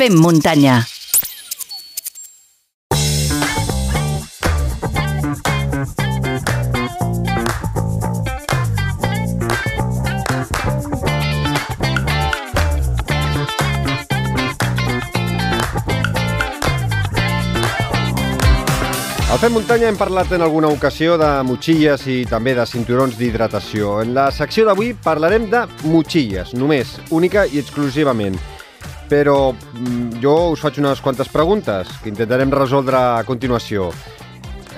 Fem muntanya. Al Fem Muntanya hem parlat en alguna ocasió de motxilles i també de cinturons d'hidratació. En la secció d'avui parlarem de motxilles, només, única i exclusivament. Però mm, jo us faig unes quantes preguntes que intentarem resoldre a continuació.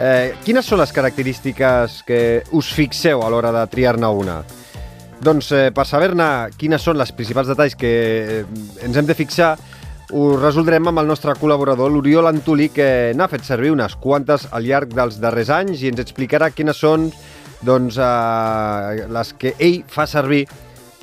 Eh, quines són les característiques que us fixeu a l'hora de triar-ne una? Doncs eh, per saber-ne quines són les principals detalls que eh, ens hem de fixar, ho resoldrem amb el nostre col·laborador, l'Oriol Antolí, que n'ha fet servir unes quantes al llarg dels darrers anys i ens explicarà quines són doncs, eh, les que ell fa servir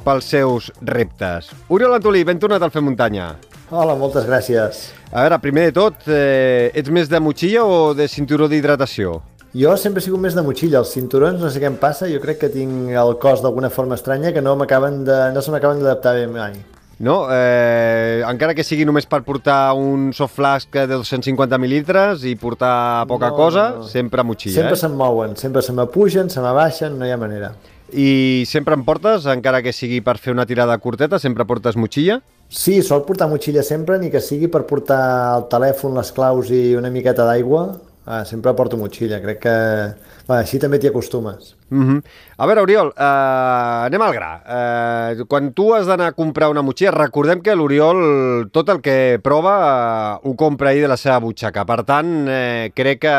pels seus reptes. Oriol Antolí, ben tornat al Fer Muntanya. Hola, moltes gràcies. A veure, primer de tot, eh, ets més de motxilla o de cinturó d'hidratació? Jo sempre he sigut més de motxilla. Els cinturons, no sé què em passa, jo crec que tinc el cos d'alguna forma estranya que no, m'acaben de, no se m'acaben d'adaptar bé mai. No? Eh, encara que sigui només per portar un soft flask de 250 mil·litres i portar poca No, cosa, no. sempre motxilla, Sempre eh? se'm mouen, sempre se m'apugen, se m'abaixen, no hi ha manera. I sempre em portes, encara que sigui per fer una tirada curteta, sempre portes motxilla? Sí, sol portar motxilla sempre, ni que sigui per portar el telèfon, les claus i una miqueta d'aigua, ah, sempre porto motxilla. Crec que va, així també t'hi acostumes. Mm -hmm. A veure, Oriol, eh, anem al gra. Eh, quan tu has d'anar a comprar una motxilla, recordem que l'Oriol tot el que prova eh, ho compra ahir de la seva butxaca. Per tant, eh, crec que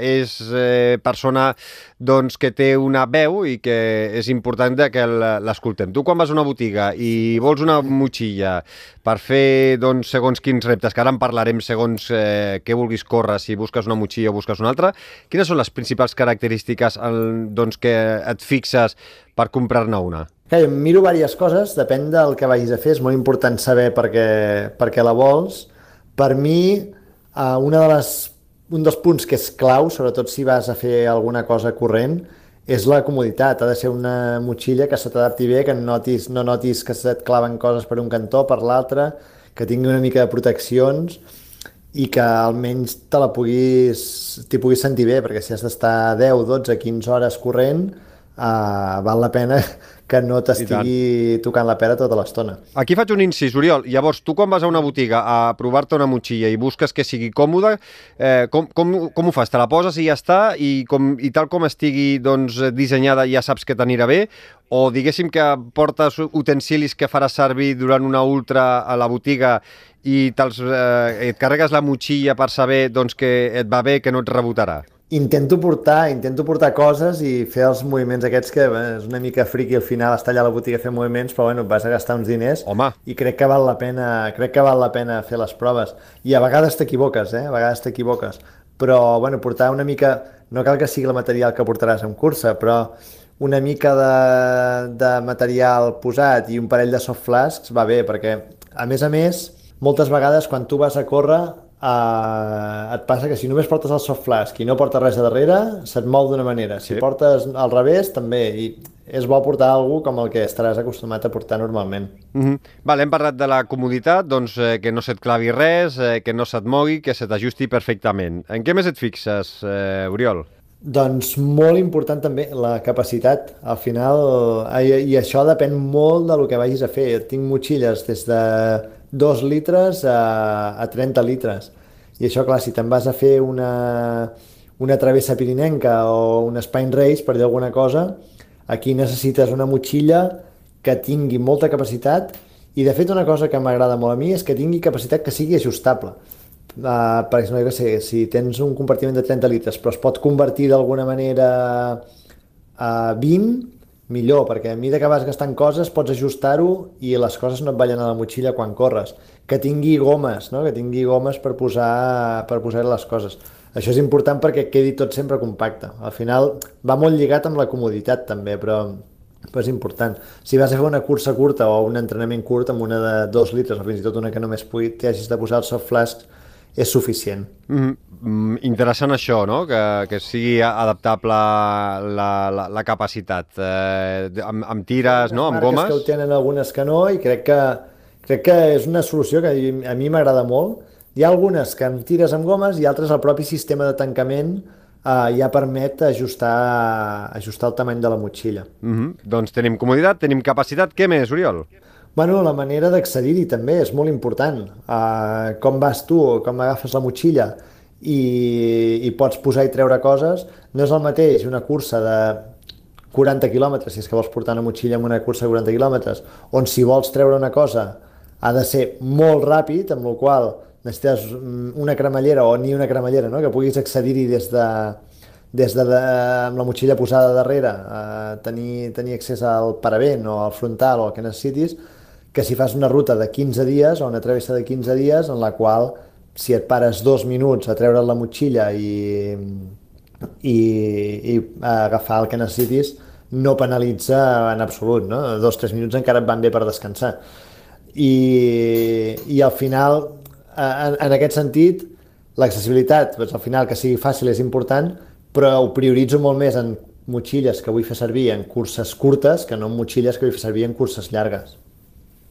és eh, persona doncs, que té una veu i que és important que l'escoltem. Tu quan vas a una botiga i vols una motxilla per fer doncs, segons quins reptes, que ara en parlarem segons eh, què vulguis córrer, si busques una motxilla o busques una altra, quines són les principals característiques el, doncs, que et fixes per comprar-ne una? Clar, jo miro diverses coses, depèn del que vagis a fer, és molt important saber per què, per què la vols. Per mi, eh, una de les, un dels punts que és clau, sobretot si vas a fer alguna cosa corrent, és la comoditat. Ha de ser una motxilla que se t'adapti bé, que no notis, no notis que se't claven coses per un cantó, per l'altre, que tingui una mica de proteccions i que almenys te la puguis, t'hi puguis sentir bé, perquè si has d'estar 10, 12, 15 hores corrent, uh, val la pena que no t'estigui tocant la pera tota l'estona. Aquí faig un incís, Oriol. Llavors, tu quan vas a una botiga a provar-te una motxilla i busques que sigui còmoda, eh, com, com, com ho fas? Te la poses i ja està? I, com, i tal com estigui doncs, dissenyada ja saps que t'anirà bé? O diguéssim que portes utensilis que faràs servir durant una ultra a la botiga i eh, et carregues la motxilla per saber doncs, que et va bé, que no et rebotarà? Intento portar, intento portar coses i fer els moviments aquests que bé, és una mica friqui al final estar allà a la botiga a fer moviments, però bueno, vas a gastar uns diners Home. i crec que val la pena, crec que val la pena fer les proves. I a vegades t'equivoques, eh? A vegades t'equivoques. Però, bueno, portar una mica... No cal que sigui el material que portaràs en cursa, però una mica de, de material posat i un parell de soft flasks va bé, perquè, a més a més, moltes vegades quan tu vas a córrer eh, et passa que si només portes el soft flask i no portes res a darrere, se't mou d'una manera. Si Sí. portes al revés, també. I és bo portar alguna com el que estaràs acostumat a portar normalment. Mm -hmm. Vale, hem parlat de la comoditat, doncs eh, que no se't clavi res, eh, que no se't mogui, que se t'ajusti perfectament. En què més et fixes, eh, Oriol? Doncs molt important també la capacitat. Al final, eh, i, i això depèn molt del que vagis a fer. Tinc motxilles des de 2 litres a, a 30 litres. I això, clar, si te'n vas a fer una, una travessa pirinenca o un Spine Race, per dir alguna cosa, aquí necessites una motxilla que tingui molta capacitat i, de fet, una cosa que m'agrada molt a mi és que tingui capacitat que sigui ajustable. Uh, per exemple, sé, si tens un compartiment de 30 litres però es pot convertir d'alguna manera a 20, millor, perquè a mesura que vas gastant coses pots ajustar-ho i les coses no et ballen a la motxilla quan corres. Que tingui gomes, no? que tingui gomes per posar, per posar les coses. Això és important perquè quedi tot sempre compacte. Al final va molt lligat amb la comoditat també, però, però és important. Si vas a fer una cursa curta o un entrenament curt amb una de 2 litres o fins i tot una que només pugui, t'hi hagis de posar els soft flasks, és suficient. Mm, mm, interessant això, no? Que, que sigui adaptable la, la, la capacitat. Eh, amb, amb tires, no? Amb gomes. que ho tenen, algunes que no, i crec que, crec que és una solució que a mi m'agrada molt. Hi ha algunes que em tires amb gomes i altres el propi sistema de tancament eh, ja permet ajustar, ajustar el tamany de la motxilla. Mm -hmm. Doncs tenim comoditat, tenim capacitat. Què més, Oriol? Bueno, la manera d'accedir-hi també és molt important. Uh, com vas tu, com agafes la motxilla i, i pots posar i treure coses, no és el mateix una cursa de 40 quilòmetres, si és que vols portar una motxilla amb una cursa de 40 quilòmetres, on si vols treure una cosa ha de ser molt ràpid, amb la qual necessites una cremallera o ni una cremallera, no? que puguis accedir-hi des de, des de, de, amb la motxilla posada darrere, a tenir, tenir accés al paravent o al frontal o el que necessitis, que si fas una ruta de 15 dies o una travessa de 15 dies en la qual si et pares dos minuts a treure la motxilla i, i, i agafar el que necessitis, no penalitza en absolut, no? Dos, tres minuts encara et van bé per descansar. I, i al final en, en aquest sentit, l'accessibilitat, doncs, al final que sigui fàcil és important, però ho prioritzo molt més en motxilles que vull fer servir en curses curtes que no en motxilles que vull fer servir en curses llargues.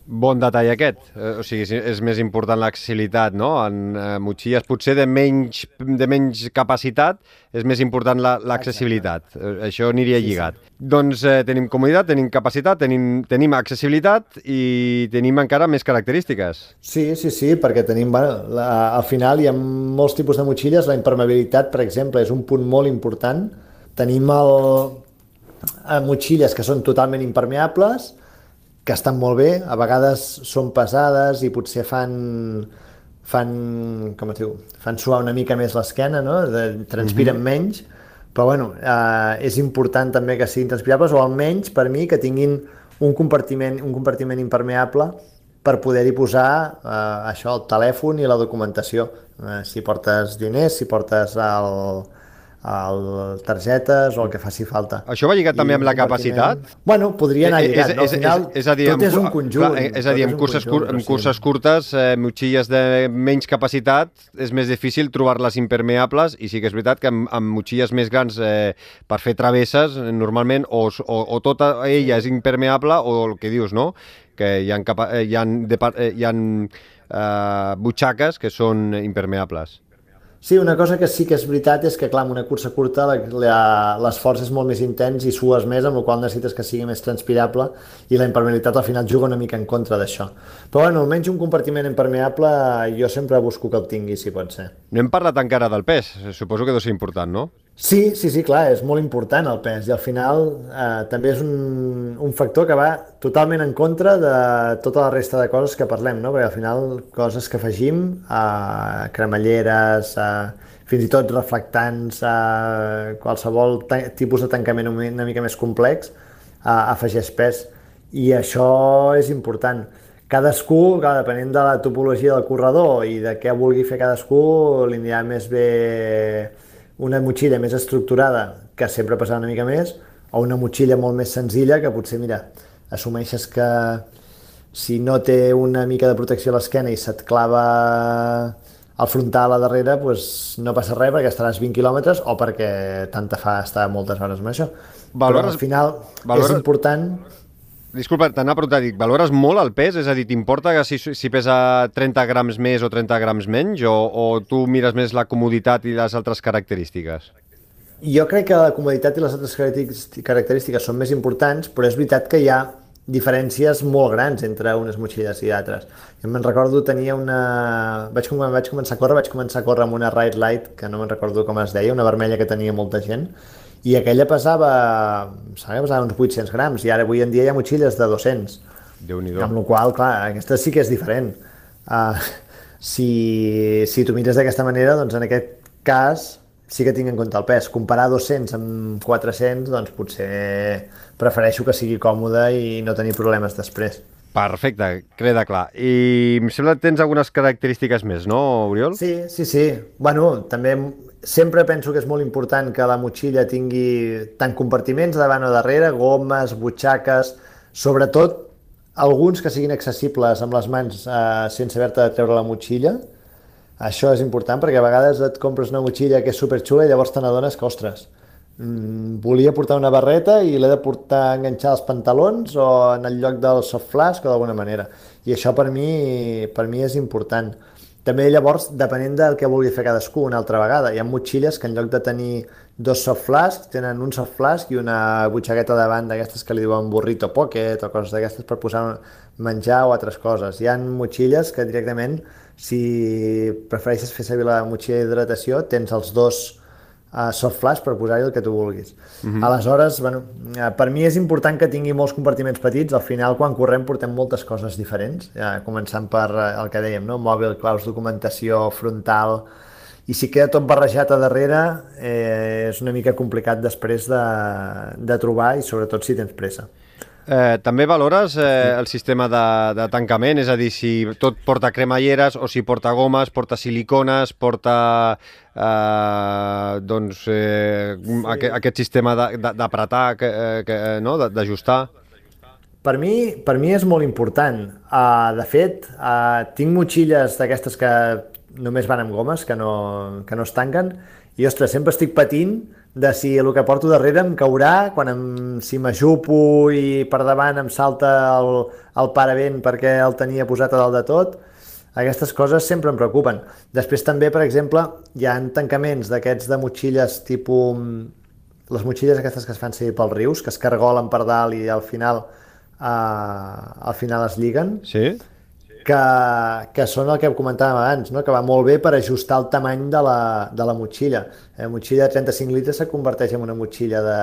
Bon detall aquest, eh, o sigui, és més important l'accessibilitat, no? En eh, motxilles potser de menys, de menys capacitat és més important l'accessibilitat, la, eh, això aniria sí, lligat. Sí. Doncs eh, tenim comoditat, tenim capacitat, tenim, tenim accessibilitat i tenim encara més característiques. Sí, sí, sí, perquè tenim, bueno, la, al final hi ha molts tipus de motxilles, la impermeabilitat, per exemple, és un punt molt important. Tenim el, eh, motxilles que són totalment impermeables, que estan molt bé, a vegades són pesades i potser fan fan, com es diu, fan suar una mica més l'esquena, no? De, transpiren mm -hmm. menys, però bueno, eh, és important també que siguin transpirables o almenys per mi que tinguin un compartiment, un compartiment impermeable per poder-hi posar eh, això, el telèfon i la documentació. Eh, si portes diners, si portes el, el targetes o el que faci falta. Això va lligat també amb la capacitat? Bueno, podria anar eh, lligat. És, no? Al final, és, és, és a dir, tot és un conjunt. Clar, és a dir, amb curses, conjunt, cur, amb curses curtes, eh, motxilles de menys capacitat, és més difícil trobar-les impermeables i sí que és veritat que amb, amb motxilles més grans eh, per fer travesses, normalment, o, o, o tota ella és impermeable o el que dius, no? Que hi ha, capa, eh, hi ha, de, eh, hi ha eh, butxaques que són impermeables. Sí, una cosa que sí que és veritat és que, clar, amb una cursa curta l'esforç és molt més intens i sues més, amb la qual necessites que sigui més transpirable i la impermeabilitat al final juga una mica en contra d'això. Però, bueno, almenys un compartiment impermeable jo sempre busco que el tingui, si pot ser. No hem parlat encara del pes, suposo que deu ser important, no? Sí, sí, sí, clar, és molt important el pes i al final eh, també és un, un factor que va totalment en contra de tota la resta de coses que parlem, no? perquè al final coses que afegim, eh, cremalleres, eh, fins i tot reflectants, eh, qualsevol tipus de tancament una mica més complex, eh, afegeix pes i això és important. Cadascú, clar, depenent de la topologia del corredor i de què vulgui fer cadascú, li anirà més bé una motxilla més estructurada, que sempre passarà una mica més, o una motxilla molt més senzilla, que potser, mira, assumeixes que si no té una mica de protecció a l'esquena i se't clava el frontal a darrere, pues, no passa res perquè estaràs 20 quilòmetres o perquè tant te fa estar moltes hores amb això. Valores, Però al final valores, és important Disculpa, t'anava a preguntar, dic, valores molt el pes? És a dir, t'importa que si, si pesa 30 grams més o 30 grams menys? O, o tu mires més la comoditat i les altres característiques? Jo crec que la comoditat i les altres característiques són més importants, però és veritat que hi ha diferències molt grans entre unes motxilles i altres. Jo me'n recordo, tenia una... Vaig, vaig començar a córrer, vaig començar a córrer amb una Ride Light, que no me'n recordo com es deia, una vermella que tenia molta gent, i aquella pesava, que pesava uns 800 grams, i ara avui en dia hi ha motxilles de 200. déu nhi Amb la qual clar, aquesta sí que és diferent. Uh, si, si tu mires d'aquesta manera, doncs en aquest cas sí que tinc en compte el pes. Comparar 200 amb 400, doncs potser prefereixo que sigui còmode i no tenir problemes després. Perfecte, queda clar. I em sembla que tens algunes característiques més, no, Oriol? Sí, sí, sí. Bueno, també sempre penso que és molt important que la motxilla tingui tant compartiments davant o darrere, gomes, butxaques, sobretot alguns que siguin accessibles amb les mans eh, sense haver-te de treure la motxilla. Això és important perquè a vegades et compres una motxilla que és superxula i llavors te n'adones que, ostres, mm, volia portar una barreta i l'he de portar enganxar els pantalons o en el lloc del soft flask o d'alguna manera. I això per mi, per mi és important. També llavors, depenent del que vulgui fer cadascú una altra vegada, hi ha motxilles que en lloc de tenir dos soft flasks, tenen un soft flask i una butxaqueta davant d'aquestes que li diuen burrito pocket o coses d'aquestes per posar menjar o altres coses. Hi ha motxilles que directament, si prefereixes fer servir la motxilla d'hidratació, tens els dos uh, soft flash per posar-hi el que tu vulguis. Uh -huh. Aleshores, bueno, uh, per mi és important que tingui molts compartiments petits. Al final, quan correm, portem moltes coses diferents, ja, començant per uh, el que dèiem, no? mòbil, claus, documentació, frontal... I si queda tot barrejat a darrere, eh, és una mica complicat després de, de trobar i sobretot si tens pressa. Eh, també valores eh, el sistema de, de tancament, és a dir, si tot porta cremalleres o si porta gomes, porta silicones, porta eh, doncs, eh, sí. aquest, aquest sistema d'apretar, eh, no? d'ajustar? Per mi, per mi és molt important. Uh, de fet, uh, tinc motxilles d'aquestes que només van amb gomes, que no, que no es tanquen, i, ostres, sempre estic patint de si el que porto darrere em caurà, quan em, si m'ajupo i per davant em salta el, el paravent perquè el tenia posat a dalt de tot, aquestes coses sempre em preocupen. Després també, per exemple, hi ha tancaments d'aquests de motxilles tipus... les motxilles aquestes que es fan servir pels rius, que es cargolen per dalt i al final, eh, al final es lliguen. Sí que, que són el que comentàvem abans, no? que va molt bé per ajustar el tamany de la, de la motxilla. La eh, motxilla de 35 litres se converteix en una motxilla de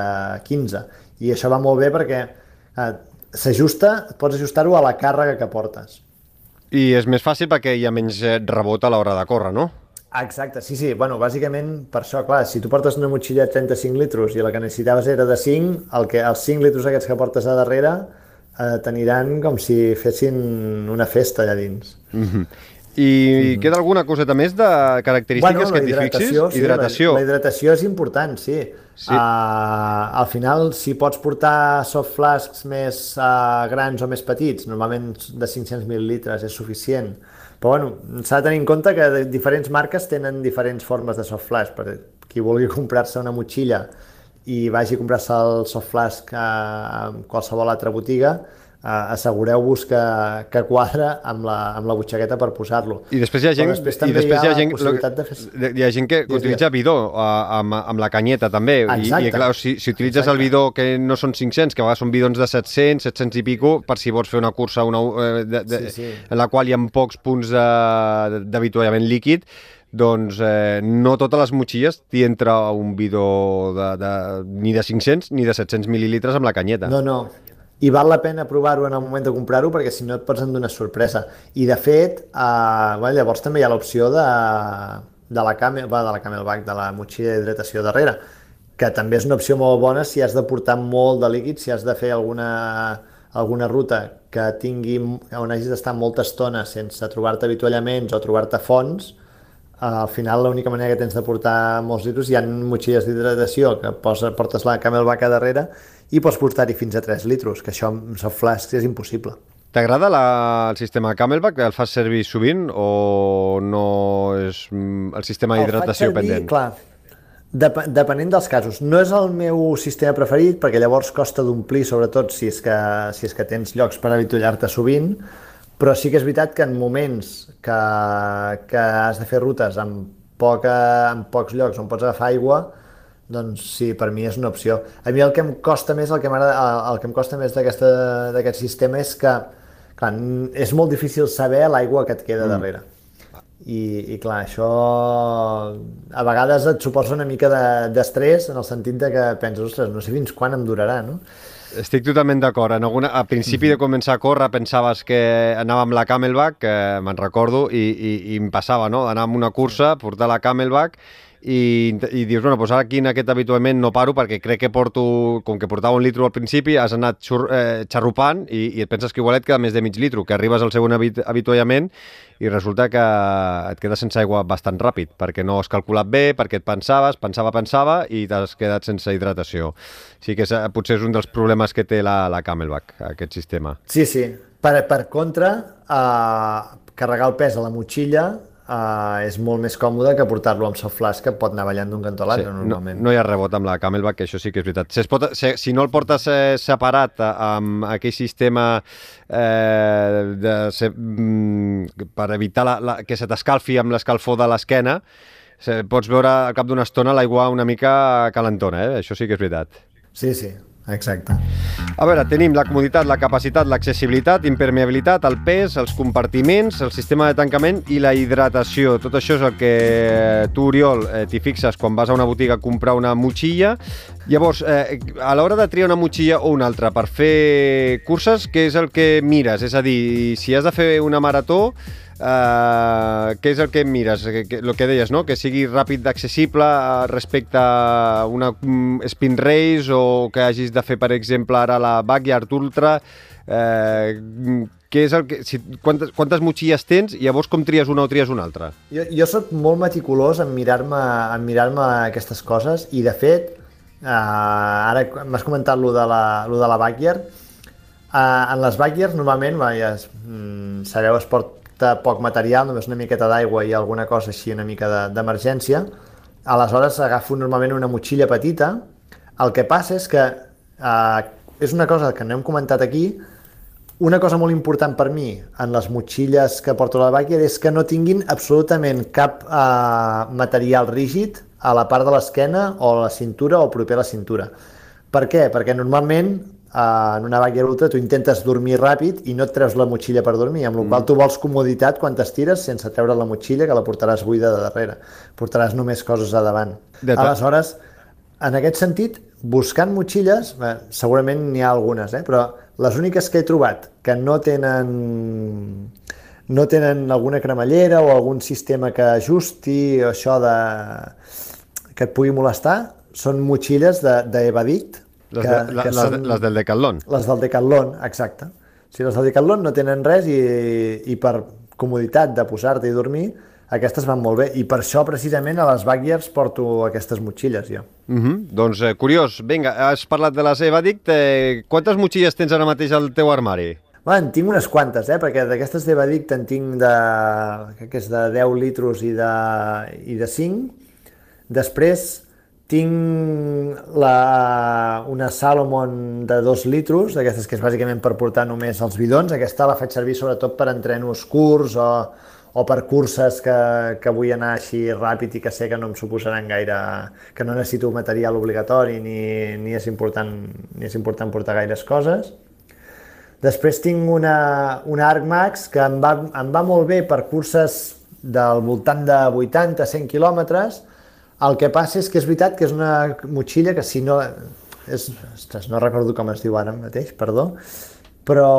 15 i això va molt bé perquè eh, s'ajusta, pots ajustar-ho a la càrrega que portes. I és més fàcil perquè hi ha menys eh, rebot a l'hora de córrer, no? Exacte, sí, sí. Bueno, bàsicament, per això, clar, si tu portes una motxilla de 35 litres i la que necessitaves era de 5, el que, els 5 litres aquests que portes a darrere eh, t'aniran com si fessin una festa allà dins. Mm -hmm. I mm -hmm. queda alguna coseta més de característiques bueno, que t'hi fixis? Sí, hidratació. La, la hidratació és important, sí. sí. Uh, al final, si pots portar soft flasks més uh, grans o més petits, normalment de 500 mil·lilitres és suficient, però bueno, s'ha de tenir en compte que diferents marques tenen diferents formes de soft flask. Per qui vulgui comprar-se una motxilla i vagi a comprar-se el soft flask a qualsevol altra botiga, uh, assegureu-vos que, que quadra amb la, amb la butxaqueta per posar-lo. I després hi ha gent, després i després hi ha, gent, de fer... hi ha gent que sí, utilitza bidó uh, amb, amb la canyeta també. Exacte. I, i clar, si, si utilitzes Exacte. el bidó que no són 500, que a vegades són bidons de 700, 700 i pico, per si vols fer una cursa una, uh, de, de, sí, sí. en la qual hi ha pocs punts d'avituallament líquid, doncs eh, no totes les motxilles t'hi entra un bidó de, de, ni de 500 ni de 700 mil·lilitres amb la canyeta. No, no. I val la pena provar-ho en el moment de comprar-ho perquè si no et pots endur una sorpresa. I de fet, eh, bueno, llavors també hi ha l'opció de, de, la camel, va, de la Camelback, de la motxilla d'hidratació darrere, que també és una opció molt bona si has de portar molt de líquid, si has de fer alguna, alguna ruta que tingui, on hagis d'estar molta estona sense trobar-te avituallaments o trobar-te fonts, al final l'única manera que tens de portar molts litres hi ha motxilles d'hidratació que posa, portes la camelback a darrere i pots portar-hi fins a 3 litres, que això amb soft flasks és impossible. T'agrada el sistema Camelback? El fas servir sovint o no és mm, el sistema d'hidratació pendent? Clar, dep depenent dels casos. No és el meu sistema preferit perquè llavors costa d'omplir, sobretot si és, que, si és que tens llocs per avitullar-te sovint, però sí que és veritat que en moments que, que has de fer rutes amb, poca, en pocs llocs on pots agafar aigua, doncs sí, per mi és una opció. A mi el que em costa més, el que, el que em costa més d'aquest sistema és que clar, és molt difícil saber l'aigua que et queda mm. darrere. I, I clar, això a vegades et suposa una mica d'estrès de, en el sentit de que penses, ostres, no sé fins quan em durarà, no? Estic totalment d'acord. En alguna... A principi de començar a córrer pensaves que anava amb la Camelback, que me'n recordo, i, i, i em passava, no? Anar amb una cursa, portar la Camelback i, i dius, bueno, doncs ara aquí en aquest habitualment no paro perquè crec que porto, com que portava un litro al principi, has anat xur, eh, xarrupant i, i et penses que igual et queda més de mig litro, que arribes al segon habit i resulta que et quedes sense aigua bastant ràpid, perquè no has calculat bé, perquè et pensaves, pensava, pensava i t'has quedat sense hidratació. Sí que és, eh, potser és un dels problemes que té la, la Camelback, aquest sistema. Sí, sí. Per, per contra, eh, carregar el pes a la motxilla uh, és molt més còmode que portar-lo amb soft flash que pot anar ballant d'un cantó a l'altre, Sí, no, normalment. no hi ha rebot amb la Camelback, que això sí que és veritat. Si, es pot, si, si no el portes eh, separat eh, amb aquell sistema eh, de, se, mm, per evitar la, la, que se t'escalfi amb l'escalfor de l'esquena, pots veure al cap d'una estona l'aigua una mica calentona, eh? això sí que és veritat. Sí, sí, exacte. A veure, tenim la comoditat, la capacitat, l'accessibilitat, impermeabilitat, el pes, els compartiments, el sistema de tancament i la hidratació. Tot això és el que tu, Oriol, eh, t'hi fixes quan vas a una botiga a comprar una motxilla. Llavors, eh, a l'hora de triar una motxilla o una altra per fer curses, què és el que mires? És a dir, si has de fer una marató, eh, què és el que mires? Que, que, el que deies, no? Que sigui ràpid accessible eh, respecte a una mm, spin race o que hagis de fer, per exemple, ara la Backyard Ultra. Eh, mm, què és el que, si, quantes, quantes motxilles tens i llavors com tries una o tries una altra? Jo, jo sóc molt meticulós en mirar-me en mirar-me aquestes coses i, de fet, eh, ara m'has comentat lo de la, lo de la backyard, eh, en les backyards normalment, ja, mm, sabeu, es porta poc material, només una miqueta d'aigua i alguna cosa així, una mica de- d'emergència, aleshores agafo normalment una motxilla petita, el que passa és que eh, és una cosa que no hem comentat aquí, una cosa molt important per mi en les motxilles que porto a la bàquia és que no tinguin absolutament cap eh, material rígid a la part de l'esquena o a la cintura o proper a la cintura. Per què? Perquè normalment en una bàquia ultra tu intentes dormir ràpid i no et treus la motxilla per dormir, amb la qual tu vols comoditat quan t'estires sense treure la motxilla que la portaràs buida de darrere. Portaràs només coses a davant. De Aleshores, en aquest sentit, buscant motxilles, bé, segurament n'hi ha algunes, eh? però les úniques que he trobat que no tenen no tenen alguna cremallera o algun sistema que ajusti o això de... que et pugui molestar són motxilles d'Evadict, Les, que, de, la, que les, són les del Decathlon. les del Decathlon, exacte. Sigui, les del Decathlon no tenen res i, i per comoditat de posar-te i dormir, aquestes van molt bé. I per això, precisament, a les backyards porto aquestes motxilles, jo. Uh -huh. Doncs eh, curiós, vinga, has parlat de les Evadict, eh, quantes motxilles tens ara mateix al teu armari? Bé, en tinc unes quantes, eh? perquè d'aquestes d'Evadict en tinc de, crec que és de 10 litros i de, i de 5. Després tinc la, una Salomon de 2 litros, d'aquestes que és bàsicament per portar només els bidons. Aquesta la faig servir sobretot per entrenos curts o, o per curses que, que vull anar així ràpid i que sé que no em suposaran gaire, que no necessito material obligatori ni, ni, és, important, ni és important portar gaires coses. Després tinc una, una Arc Max que em va, em va molt bé per curses del voltant de 80-100 quilòmetres. El que passa és que és veritat que és una motxilla que si no... És, ostres, no recordo com es diu ara mateix, perdó, però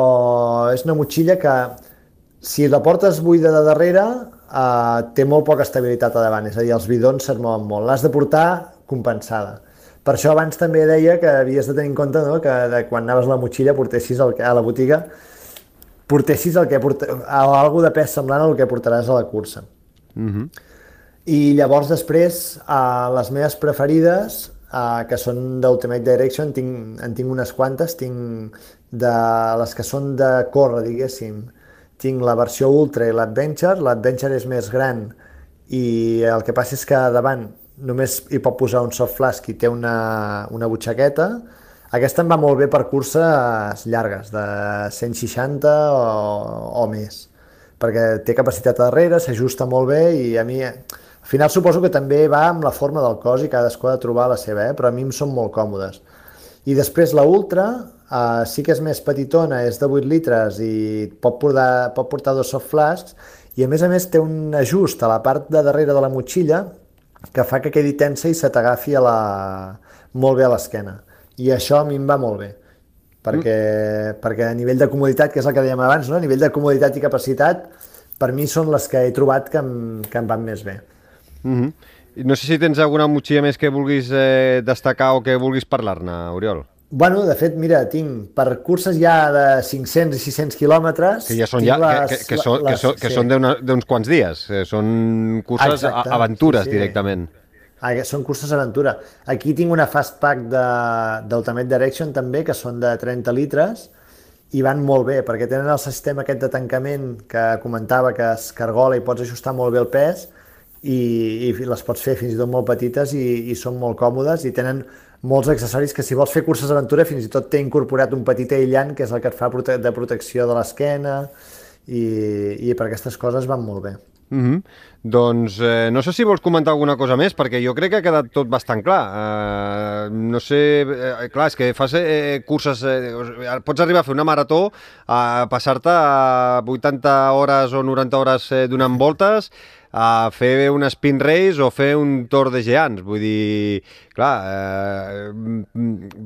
és una motxilla que si la portes buida de darrere eh, té molt poca estabilitat a davant, és a dir, els bidons se't mouen molt. L'has de portar compensada. Per això abans també deia que havies de tenir en compte no? que de quan anaves a la motxilla portessis el que, a la botiga portessis el que porta, algo de pes semblant al que portaràs a la cursa. -huh. I llavors després, uh, les meves preferides, uh, que són d'Ultimate Direction, tinc, en tinc unes quantes, tinc de les que són de córrer, diguéssim, tinc la versió Ultra i l'Adventure, l'Adventure és més gran i el que passa és que davant només hi pot posar un soft flask i té una, una butxaqueta, aquesta em va molt bé per curses llargues, de 160 o, o més, perquè té capacitat a darrere, s'ajusta molt bé i a mi, al final suposo que també va amb la forma del cos i cadascú ha de trobar la seva, eh? però a mi em són molt còmodes. I després la Ultra, eh, sí que és més petitona, és de 8 litres i pot portar, pot portar dos soft flasks i a més a més té un ajust a la part de darrere de la motxilla que fa que quedi tensa i se t'agafi la... molt bé a l'esquena. I això a mi em va molt bé, perquè, mm. perquè a nivell de comoditat, que és el que dèiem abans, no? a nivell de comoditat i capacitat, per mi són les que he trobat que em, que em van més bé. Uh -huh. No sé si tens alguna motxilla més que vulguis eh, destacar o que vulguis parlar-ne, Oriol. Bueno, de fet, mira, tinc per curses ja de 500 i 600 quilòmetres... Que ja són, ja, que, que, que, són, que, són, que sí. són d'una- d'uns quants dies. Eh, són curses, Exacte, a, aventures, sí, sí. directament. Ah, que són curses aventura. Aquí tinc una Fast Pack de- d'Ultimate Direction també, que són de 30 litres, i van molt bé, perquè tenen el sistema aquest de tancament que comentava que es cargola i pots ajustar molt bé el pes i, i les pots fer fins i tot molt petites i, i són molt còmodes i tenen molts accessoris que si vols fer curses d'aventura fins i tot té incorporat un petit aïllant que és el que et fa prote de protecció de l'esquena i, i per aquestes coses van molt bé. Mm -hmm. Doncs eh, no sé si vols comentar alguna cosa més, perquè jo crec que ha quedat tot bastant clar. Eh, no sé, eh, clar, és que fas eh, curses, eh, pots arribar a fer una marató, a passar-te 80 hores o 90 hores eh, donant voltes, a fer un spin race o fer un tor de geants. Vull dir, clar, eh,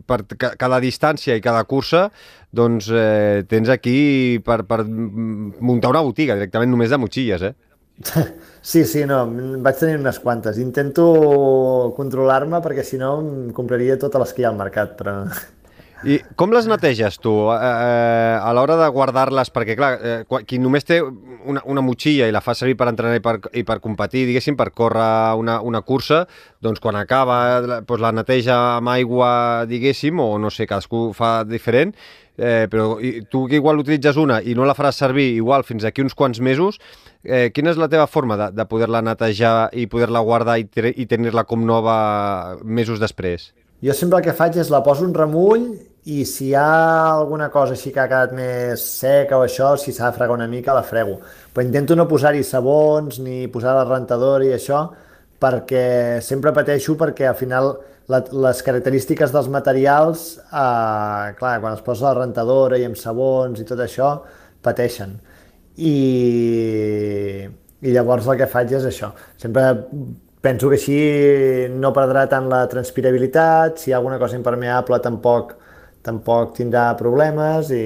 per cada distància i cada cursa, doncs eh, tens aquí per, per muntar una botiga directament només de motxilles, eh? Sí, sí, no, vaig tenir unes quantes. Intento controlar-me perquè si no em compraria totes les que hi ha al mercat, però i com les neteges tu eh, eh, a l'hora de guardar-les? Perquè, clar, eh, qui només té una, una motxilla i la fa servir per entrenar i per, i per competir, diguéssim, per córrer una, una cursa, doncs quan acaba doncs la neteja amb aigua, diguéssim, o no sé, cadascú fa diferent, eh, però tu que igual utilitzes una i no la faràs servir igual fins aquí uns quants mesos, eh, quina és la teva forma de, de poder-la netejar i poder-la guardar i, i tenir-la com nova mesos després? Jo sempre el que faig és la poso un remull i si hi ha alguna cosa així que ha quedat més seca o això, si s'ha de fregar una mica, la frego. Però intento no posar-hi sabons ni posar la rentadora i això, perquè sempre pateixo perquè al final la, les característiques dels materials, eh, clar, quan es posa la rentadora i amb sabons i tot això, pateixen. I, i llavors el que faig és això. Sempre penso que així no perdrà tant la transpirabilitat, si hi ha alguna cosa impermeable tampoc tampoc tindrà problemes i,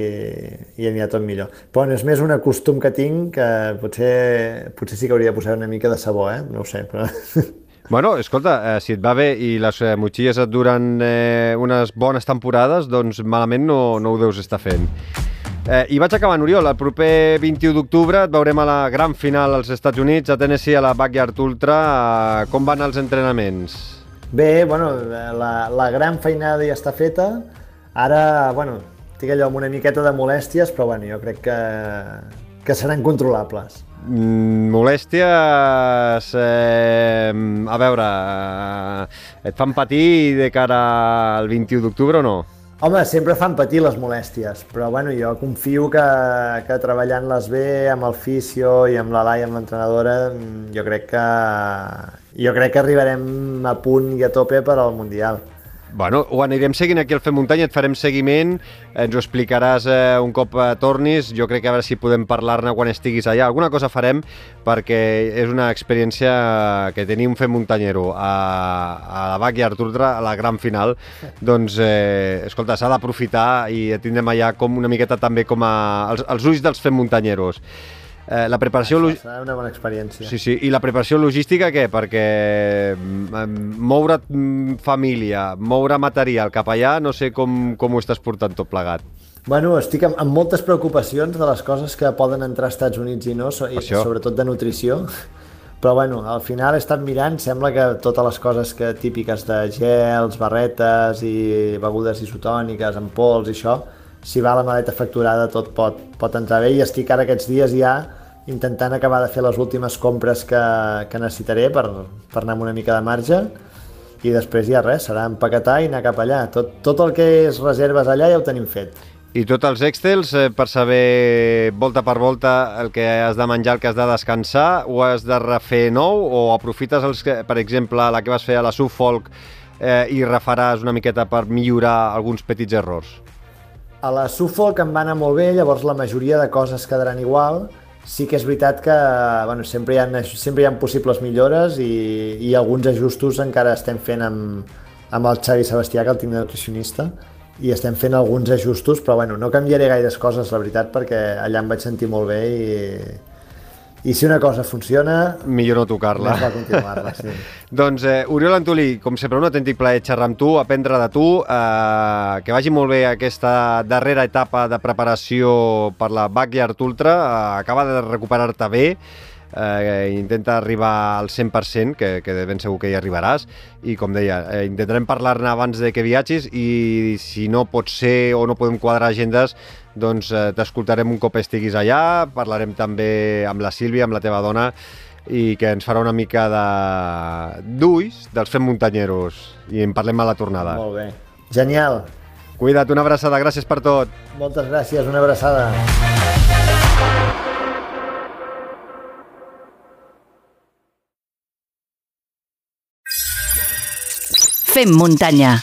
i anirà tot millor. Però bueno, és més un costum que tinc que potser, potser sí que hauria de posar una mica de sabó, eh? No ho sé, però... Bueno, escolta, eh, si et va bé i les eh, motxilles et duren eh, unes bones temporades, doncs malament no, no ho deus estar fent. Eh, I vaig acabar, Oriol, el proper 21 d'octubre et veurem a la gran final als Estats Units, a Tennessee, a la Backyard Ultra. Eh, com van els entrenaments? Bé, bueno, la, la gran feinada ja està feta, Ara, bueno, tinc allò amb una miqueta de molèsties, però bueno, jo crec que, que seran controlables. Mm, molèsties... Eh, a veure, eh, et fan patir de cara al 21 d'octubre o no? Home, sempre fan patir les molèsties, però bueno, jo confio que, que treballant-les bé amb el fisio i amb la Laia, amb l'entrenadora, jo crec que jo crec que arribarem a punt i a tope per al Mundial. Bueno, ho anirem seguint aquí al Fem Muntanya, et farem seguiment, ens ho explicaràs eh, un cop eh, tornis, jo crec que a veure si podem parlar-ne quan estiguis allà, alguna cosa farem perquè és una experiència que tenim Fem Muntanyero a, a la Backyard Ultra, a la gran final, doncs, eh, escolta, s'ha d'aprofitar i tindrem allà com una miqueta també com a, els, els ulls dels Fem Muntanyeros. Eh, la preparació... Això serà una bona experiència. Sí, sí. I la preparació logística, què? Perquè mm, moure mm, família, moure material cap allà, no sé com, com ho estàs portant tot plegat. Bueno, estic amb, amb moltes preocupacions de les coses que poden entrar als Estats Units i no, i, sobretot de nutrició. Però bueno, al final he estat mirant, sembla que totes les coses que típiques de gels, barretes i begudes isotòniques, pols i això, si va la maleta facturada tot pot, pot entrar bé i estic ara aquests dies ja intentant acabar de fer les últimes compres que, que necessitaré per, per anar amb una mica de marge i després ja res, serà empaquetar i anar cap allà. Tot, tot el que és reserves allà ja ho tenim fet. I tots els Excels eh, per saber volta per volta el que has de menjar, el que has de descansar, o has de refer nou, o aprofites, els que, per exemple, la que vas fer a la Suffolk eh, i refaràs una miqueta per millorar alguns petits errors? A la Suffolk em va anar molt bé, llavors la majoria de coses quedaran igual. Sí que és veritat que bueno, sempre, hi ha, sempre hi ha possibles millores i, i alguns ajustos encara estem fent amb, amb el Xavi Sebastià, que el tinc de nutricionista, i estem fent alguns ajustos, però bueno, no canviaré gaires coses, la veritat, perquè allà em vaig sentir molt bé i, i si una cosa funciona... Millor no tocar-la. Més continuar-la, sí. doncs, eh, Oriol Antolí, com sempre, un autèntic plaer xerrar amb tu, aprendre de tu, eh, que vagi molt bé aquesta darrera etapa de preparació per la Backyard Ultra, eh, acaba de recuperar-te bé, eh, intenta arribar al 100%, que, que de ben segur que hi arribaràs, i com deia, eh, intentarem parlar-ne abans de que viatgis i si no pot ser o no podem quadrar agendes, doncs eh, t'escoltarem un cop estiguis allà, parlarem també amb la Sílvia, amb la teva dona, i que ens farà una mica de d'ulls dels fem muntanyeros i en parlem a la tornada. Molt bé. Genial. Cuida't, una abraçada, gràcies per tot. Moltes gràcies, una abraçada. Fem muntanya